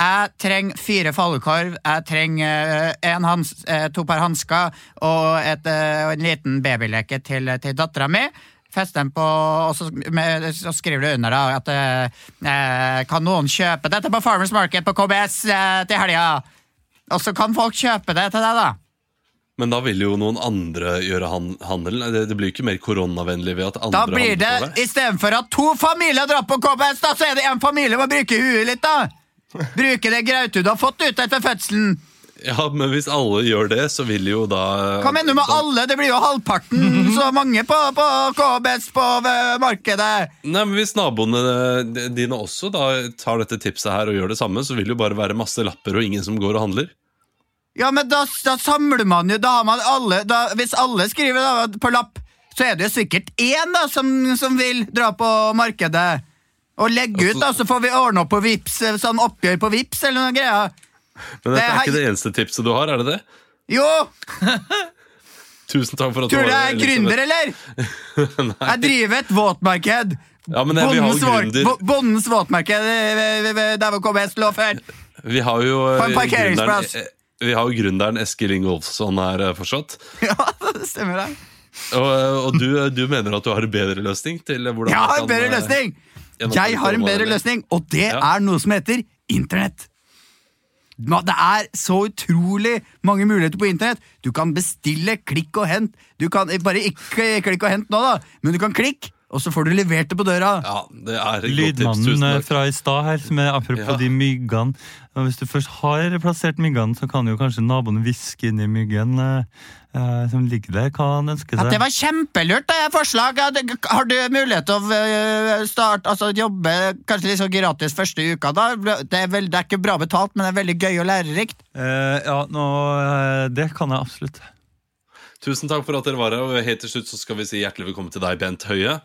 jeg trenger fire falukorv, jeg trenger eh, en hans, eh, to par hansker og, et, eh, og en liten babyleke til, til dattera mi. Fest den på, og så, med, så skriver du under da at eh, kan noen kjøpe dette på Farmers Market på KBS eh, til helga? Og så kan folk kjøpe det til deg, da. Men da vil jo noen andre gjøre han, handelen. Det, det blir ikke mer koronavennlig ved at andre Da blir det, deg. istedenfor at to familier drar på KBS, da, så er det en familie som må bruke huet litt, da. Bruke det grautet du har fått ut etter fødselen. Ja, men hvis alle gjør det, så vil jo da Hva mener du med da- alle? Det blir jo halvparten så mange på, på KBS på eh, markedet. Nei, men Hvis naboene eh, dine også da tar dette tipset her og gjør det samme, så vil det jo bare være masse lapper og ingen som går og handler. Ja, men da, da samler man jo Da har man alle da, Hvis alle skriver da, på lapp, så er det jo sikkert én da som, som vil dra på markedet. Og legge ut, da, så får vi ordne opp på Vips, sånn oppgjør på Vips eller noe greier. Men dette er ikke det eneste tipset du har, er det det? Jo! Tusen takk for at Tror du jeg er gründer, eller? Jeg driver et våtmarked. Ja, men Bondens vår- Bondens våtmarked eh, der hvor KBS lå før. Vi har jo På en eh, parkeringsplass. eh, Vi har jo gründeren Eskil Ingolfsson her eh, fortsatt. Ja, det stemmer det. Og, eh, og du, du mener at du har en bedre løsning til hvordan har en bedre eh, løsning! Jeg har en bedre løsning, og det er noe som heter internett. Det er så utrolig mange muligheter på internett. Du kan bestille klikk og hent. Du kan eh, Bare ikke klikk og hent nå, da, men du kan klikke, og så får du levert det på døra. Ja, det er et godt tips. Lydmannen Tusen eh, takk. fra i stad her, som er apropos Ja. de myggene. Hvis du først har plassert myggene, så kan jo kanskje naboen hviske inn i myggen eh, eh, som ligger der, hva han ønsker At Ja, det var kjempelurt, det er forslag. Har du mulighet til å øh, starte, altså jobbe kanskje litt sånn gratis første uka? da? Det er, vel, det er ikke bra betalt, men det er veldig gøy og lærerikt. Eh, ja, nå, eh, det kan jeg absolutt. Tusen takk for at dere var her. Og helt til slutt så skal vi si hjertelig velkommen til deg, Bent Høie.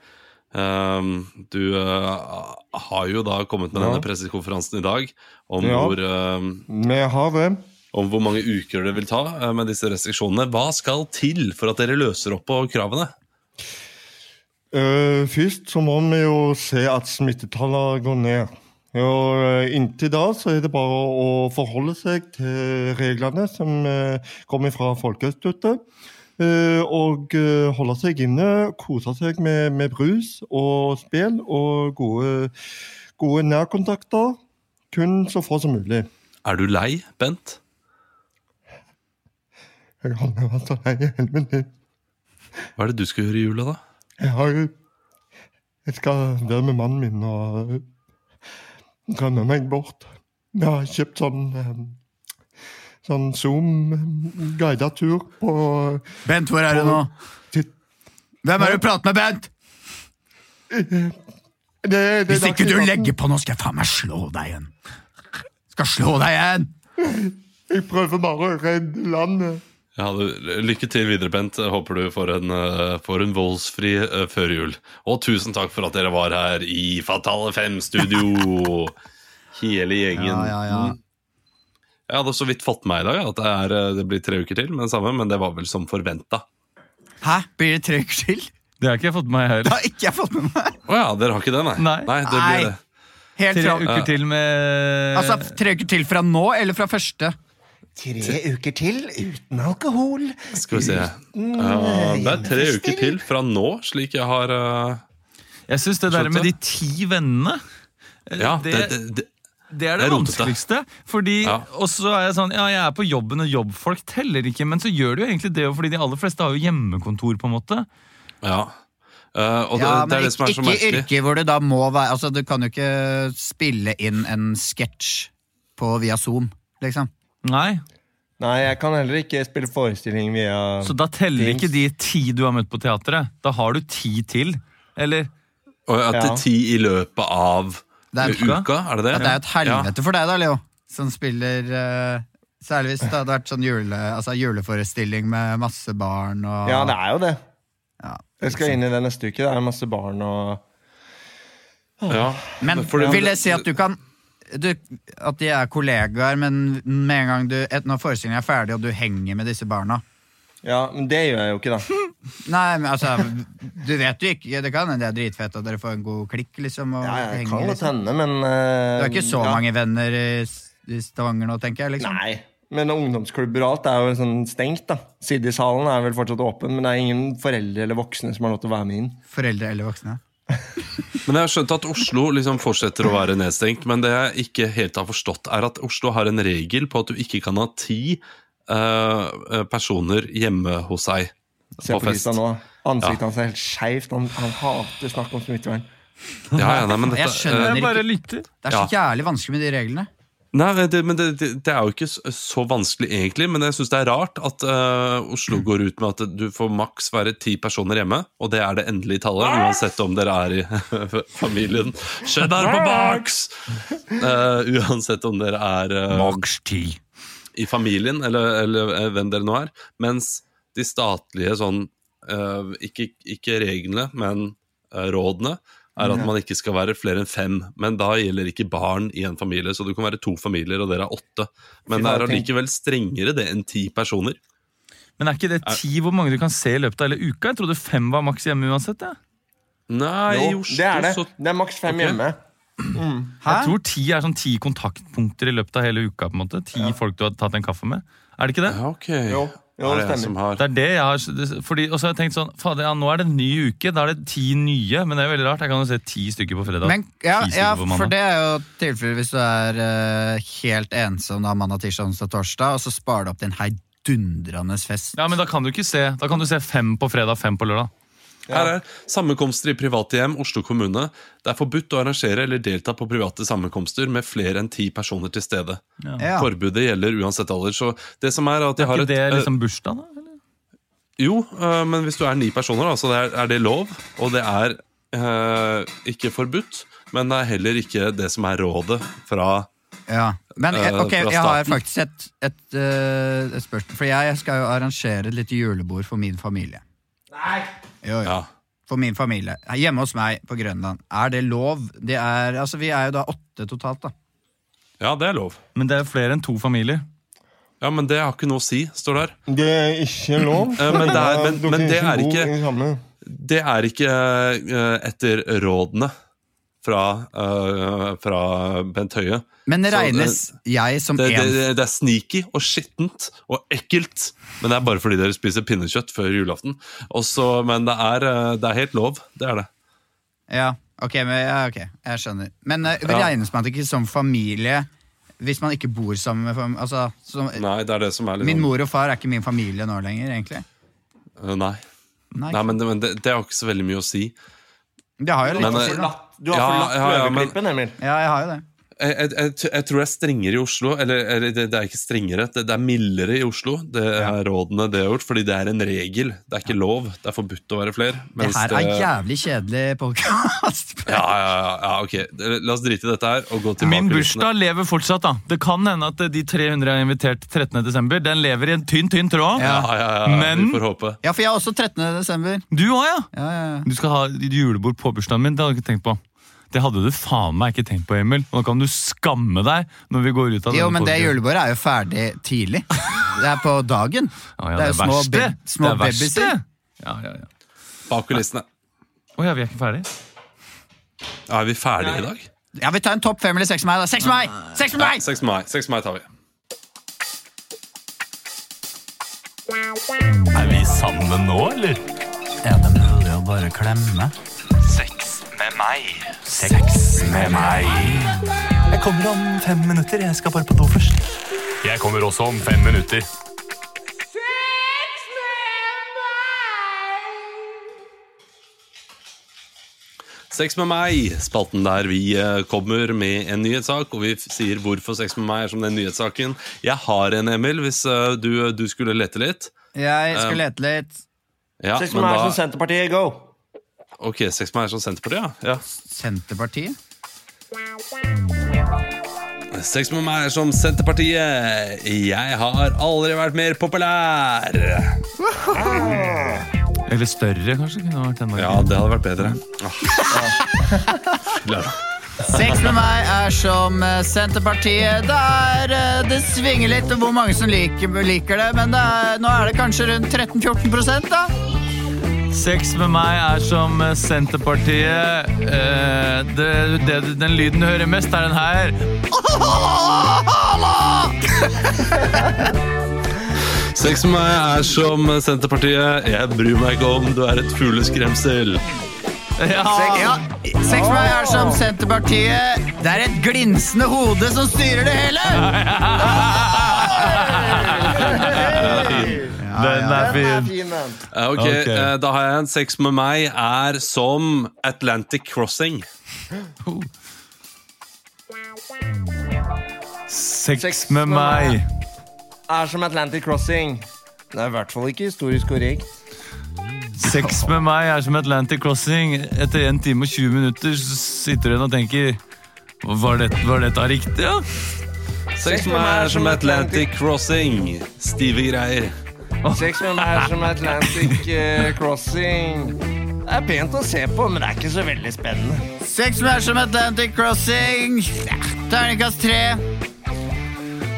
Um, du uh, har jo da kommet med Ja. denne pressekonferansen i dag om, Ja. hvor, um, Vi har det. om hvor mange uker det vil ta uh, med disse restriksjonene. Hva skal til for at dere løser opp på kravene? Uh, først så må vi jo se at smittetallene går ned. Og Inntil da så er det bare å forholde seg til reglene som kommer fra Folkeinstituttet. Eh, og eh, holde seg inne, kose seg med, med brus og spill og gode, gode nærkontakter. Kun så få som mulig. Er du lei, Bent? Jeg har aldri vært så lei i hele mitt liv. Hva er det du skal gjøre i jula, da? Jeg har jo Jeg skal være med mannen min og rømme meg bort. Jeg har kjøpt sånn eh, Sånn Zoom-guida tur på Bent, hvor er du nå? til- Hvem er det du prater med, Bent? det, det, Hvis ikke du legger på nå, skal jeg faen meg slå deg igjen. Skal slå deg igjen! Jeg prøver bare å redde landet. Ja, du, lykke til videre, Bent. Håper du får en, eh, får en voldsfri uh, førjul. Og tusen takk for at dere var her i Fatale 5-studio. Hele gjengen. Ja, ja, ja. Jeg hadde så vidt fått med meg i dag at det, er, eh, det blir tre uker til, men samme, men det var vel som forventa. Hæ? Blir det tre uker til? Det har ikke jeg fått med meg Det heller. har ikke jeg fått med meg. Å ja, dere har ikke det, nei? Nei. det Nei. blir det. Helt Tre uker uker til med altså, tre uker til fra nå, eller fra første? Tre uker til uten alkohol. Skal vi se. Ja, det er tre uker til fra nå, slik jeg har uh, Jeg syns det der med de ti vennene Ja, det, det, det, det, er det det, er vanskeligste. Fordi, Ja. Og så er jeg sånn Ja, jeg er på jobben, og jobbfolk teller ikke. Men så gjør de jo egentlig det, fordi de aller fleste har jo hjemmekontor, på en måte. ja. Uh, det, Ja, det men er det som er ikke, ikke yrker hvor det da må være Altså, Du kan jo ikke spille inn en sketsj på via Zoom, liksom. Nei, Nei, jeg kan heller ikke spille forestilling via Så da teller Teams. ikke de ti du har møtt på teatret. Da har du ti til. Eller Og at det Ja. er ti i løpet av Det er, uka. uka. er det det? ja, det er jo et helvete for deg da, Leo, som spiller uh, Særlig hvis det hadde vært sånn jule, altså juleforestilling med masse barn og Ja, det er jo det. Ja, Jeg skal inn i det neste uke. Det er masse barn og Ja. Men Fordi- vil det si at du kan du, At de er kollegaer, men med en gang du når forestillingen er ferdig og du henger med disse barna Ja, men det gjør jeg jo ikke, da. Nei, men altså Du vet jo ikke Det kan hende det er dritfett at dere får en god klikk, liksom. Og Ja, jeg henger, kan godt liksom. hende, men uh, Du har ikke så ja. mange venner i, i Stavanger nå, tenker jeg. liksom Nei. Men ungdomsklubber og alt er jo sånn stengt. da Siddishallen er vel fortsatt åpen, men det er ingen foreldre eller voksne som har lov til å være med inn. Foreldre eller voksne. Men jeg har skjønt at Oslo liksom fortsetter å være nedstengt. Men det jeg ikke helt har forstått, er at Oslo har en regel på at du ikke kan ha ti eh, personer hjemme hos seg Se på på fest. Nå. Ansiktet hans er helt skeivt. Han, han hater snakk om smittevern. Ja, ja, nei, men Jeg skjønner eh, jeg bare lytter. Det er så jævlig vanskelig med de reglene. Nei, det, men det, det, det er jo ikke så, så vanskelig egentlig, men jeg syns det er rart at uh, Oslo går ut med at du får maks være ti personer hjemme, og det er det endelige tallet, uansett om dere er i familien Cheddar på maks! Uh, uansett om dere er uh, Maks ti. I familien, eller, eller eh, hvem dere nå er. Mens de statlige sånn eh, ikke, ikke reglene, men eh, rådene, er at man ikke skal være flere enn fem. Men da gjelder ikke barn i en familie, så du kan være to familier, og dere er åtte. Men det er allikevel strengere det enn ti personer. Men er ikke det ti hvor mange du kan se i løpet av hele uka? Jeg trodde fem var maks hjemme uansett. Ja. Nei, i Oslo det er det. Det er maks fem okay. hjemme. Hæ? Jeg tror ti er sånn ti kontaktpunkter i løpet av hele uka. på en måte Ti folk du har tatt en kaffe med. Er det ikke det? Ja, ok. Jo, jo, er det det har Det er det jeg har fordi, Og så har jeg tenkt sånn Fader, ja, nå er det en ny uke. Da er det ti nye. Men det er veldig rart. Jeg kan jo se ti stykker på fredag. Men, ja, ja, på for det er jo tilfellet hvis du er uh, helt ensom da mandag, tirsdag, onsdag, torsdag, og så sparer du opp til en heidundrende fest. Ja, men Da kan du ikke se Da kan du se fem på fredag, fem på lørdag. Her er sammenkomster i private hjem, Oslo kommune. Det er forbudt å arrangere eller delta på private sammenkomster med flere enn ti personer til stede. Ja. Forbudet gjelder uansett alder. Så det som er at de Er ikke det eh, liksom bursdag, da? eller? Jo, øh, men hvis du er ni personer, da, så er, det lov. Og det er øh, ikke forbudt, men det er heller ikke det som er rådet fra Ja. Men eh, Eh, ok, jeg har faktisk et, et, eh, et spørsmål. For jeg skal jo arrangere et lite julebord for min familie. Nei! Jo, jo. Ja. For min familie. Hjemme hos meg på Grønland. Er det lov? Det er, altså, vi er jo da åtte totalt, da. ja, det er lov. Men det er flere enn to familier. Ja, men det har ikke noe å si, står der. Det er ikke lov. Eh, men det er- men- men det er ikke- Det er ikke øh, etter rådene fra, uh, fra Bent Høie. Men Så, regnes jeg som Det, en det, det er sneaky og skittent og ekkelt, men det er bare fordi dere spiser pinnekjøtt før julaften. Også, men det er, eh, det er helt lov. Det er det. Ja, ok, men, ja, okay. jeg skjønner. Men uh, det regnes man ikke som familie hvis man ikke bor sammen med altså, som, Nei, det er det som er litt Min sånn- mor og far er ikke min familie nå lenger, egentlig. Uh, Nei. Nei, Nei, men, men det, det har ikke så veldig mye å si. Det har jeg litt Men, å si, eh, da. Du har Ja, forlatt ja, ja, men- løveklippen, Emil. Ja, jeg har jo det. Jeg, jeg, jeg, jeg tror det er strengere i Oslo. Eller, eller det, det er ikke strengere, det, det er mildere i Oslo. Det er rådene det har gjort, fordi det er en regel. Det er ikke lov. Det er forbudt å være flere. Det her er jævlig kjedelig podkast. Ja, ja, ja, ja, ok. La oss drite i dette her og gå tilbake. Min bursdag lever fortsatt. da Det kan hende at de 300 jeg har invitert 13. desember, den lever i en tynn, tynn tråd. Ja, ja, ja, ja, Men- Vi får håpe. Ja, for jeg er også 13. desember. Du òg, ja! Ja, ja, ja. Du skal ha julebord på bursdagen min. Det hadde du ikke tenkt på. Det hadde du faen meg ikke tenkt på, Emil. Nå kan du skamme deg når vi går ut av Jo, men men det julebordet er jo ferdig tidlig. Det er på dagen. Ja, ja, det er jo små, verste. bab små det er verste. babyer. Ja, ja, ja. Bak kulissene. Å ja, vi er ikke ferdige? Ja, er vi ferdige i dag? Ja, vi tar en topp fem eller seks med meg, da. Seks med meg! Seks med meg! 6. mai. 6. mai tar vi. Er vi sammen nå, eller? Er det mulig å bare klemme? Sex med meg. Sex med meg. Jeg kommer om fem minutter. Jeg skal bare på do først. Jeg kommer også om fem minutter. Sex med meg, spalten der vi eh, kommer med en nyhetssak, og vi sier hvorfor sex med meg er som den nyhetssaken. Jeg har en, Emil, hvis eh, du, du skulle lete litt. Jeg skulle lete litt. Ja, Sex med meg da- som Senterpartiet, go! Ok, seks med meg er som Senterpartiet, ja. Senterpartiet? Seks Sex med meg er som Senterpartiet. Jeg har aldri vært mer populær. Eller større, kanskje? Kunne vært enda Ja, det hadde vært bedre. Seks Sex med meg er som eh, Senterpartiet. Det, er, eh, det svinger litt hvor mange som liker, liker det, men det er, nå er det kanskje rundt 13-14% da. Sex med meg er som eh, Senterpartiet. Eh, det, det, den lyden du hører mest, er den her. Sex med meg er som Senterpartiet. Jeg bryr meg ikke om du er et fugleskremsel. Ja. Ja, Sex med meg er som Senterpartiet. Det er et glinsende hode som styrer det hele. Den er fin. Eh, Ok, Ok. eh, Da har jeg en sex med meg er som Atlantic Crossing. Sex med meg. Er som Atlantic Crossing. Det er i hvert fall ikke historisk korrekt. Sex med meg er som Atlantic Crossing. Etter 1 time og 20 minutter så sitter du igjen og tenker Var, dette, var dette riktig, ja? Sex med meg er som Atlantic Crossing. Stive greier. Sex med meg som Atlantic eh, Crossing. Det er pent å se på, men det er ikke så veldig spennende. Sex med meg som Atlantic Crossing. Ja, Terningkast tre.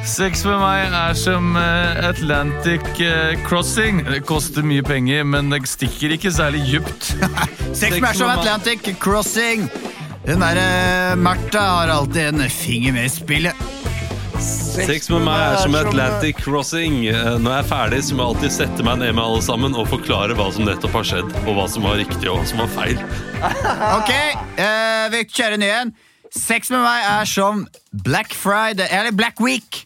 Sex med meg er som eh, Atlantic eh, Crossing. Det koster mye penger, men det stikker ikke særlig djupt. Sex med meg er som Atlantic Crossing. Den derre Martha har alltid en finger med i spillet. Sex med meg er som Atlantic Crossing. Eh, Når jeg er ferdig, så må jeg alltid sette meg ned med alle sammen og forklare hva som nettopp har skjedd, og hva som var riktig og hva som var feil. Ok, eh, vi kjører ny en. Sex med meg er som Black Friday, eller Black Week.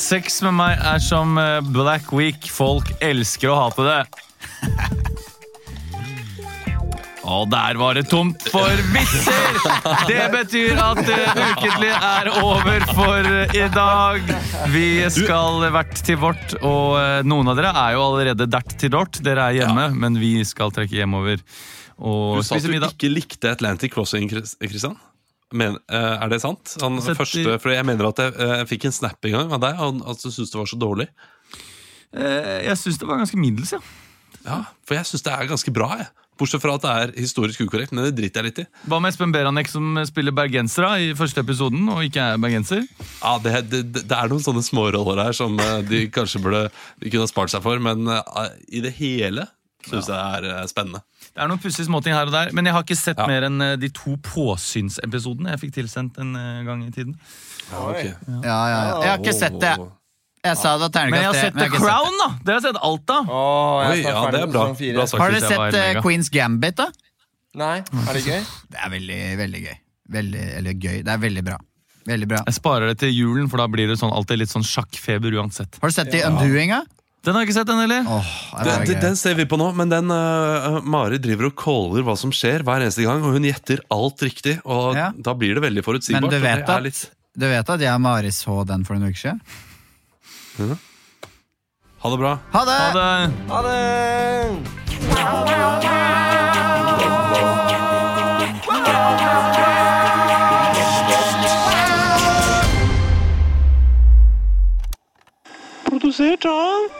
Sex med meg er som eh, Black Week. Folk elsker å hate det. Og der var det tomt for vitser! Det betyr at uh, Ukentlig er over for eh, i dag. Vi skal hvert til vårt, og eh, noen av dere er jo allerede dert til dort. Dere er hjemme, men vi skal trekke hjemover og Du sa at du middag. ikke likte Atlantic Crossing, Chris- Christian. Men, er det sant? Han, Setter- første, for Jeg mener at jeg, jeg fikk en snap en gang av deg, og at du syntes det var så dårlig. Jeg syns det var ganske middels, ja. Ja, For jeg syns det er ganske bra. jeg Bortsett fra at det er historisk ukorrekt, men det driter jeg litt i. Hva med Espen Beranek som spiller bergensere i første episoden og ikke er bergenser? Ja, det, det, det er noen sånne småroller her som eh, de kanskje burde de kunne ha spart seg for, men eh, i det hele syns jeg det er eh, spennende. Det er noen pussige småting her og der, men jeg har ikke sett Ja. mer enn de to påsynsepisodene jeg fikk tilsendt en gang i tiden. Ja, Ja, ja, ja. Jeg har ikke sett det. Jeg sa det var Men jeg har terningkast tre. sett The jeg har ikke Crown, da! Det har jeg sett alt av. Åh, jeg Oi, ja, det er bra. Bra sagt. Har dere synes jeg var sett eh, mega. Queen's Gambit, da? Nei, er det gøy? Det er veldig, veldig gøy. Veldig, eller gøy. Det er veldig bra. Veldig bra. Jeg sparer det til julen, for da blir det sånn, alltid litt sånn sjakkfeber uansett. Har du sett The Undoing, da? Den har jeg ikke sett, den heller. Åh, det Den, den, gøy. den ser vi på nå, men den uh, Mari driver og caller hva som skjer hver eneste gang, og hun gjetter alt riktig. Og Ja. da blir det veldig forutsigbart. Men du og vet det er at- litt- Du vet at jeg og Mari så den for noen uker siden? Ha det bra. Ha det! Ha det. Ha det! Produsert av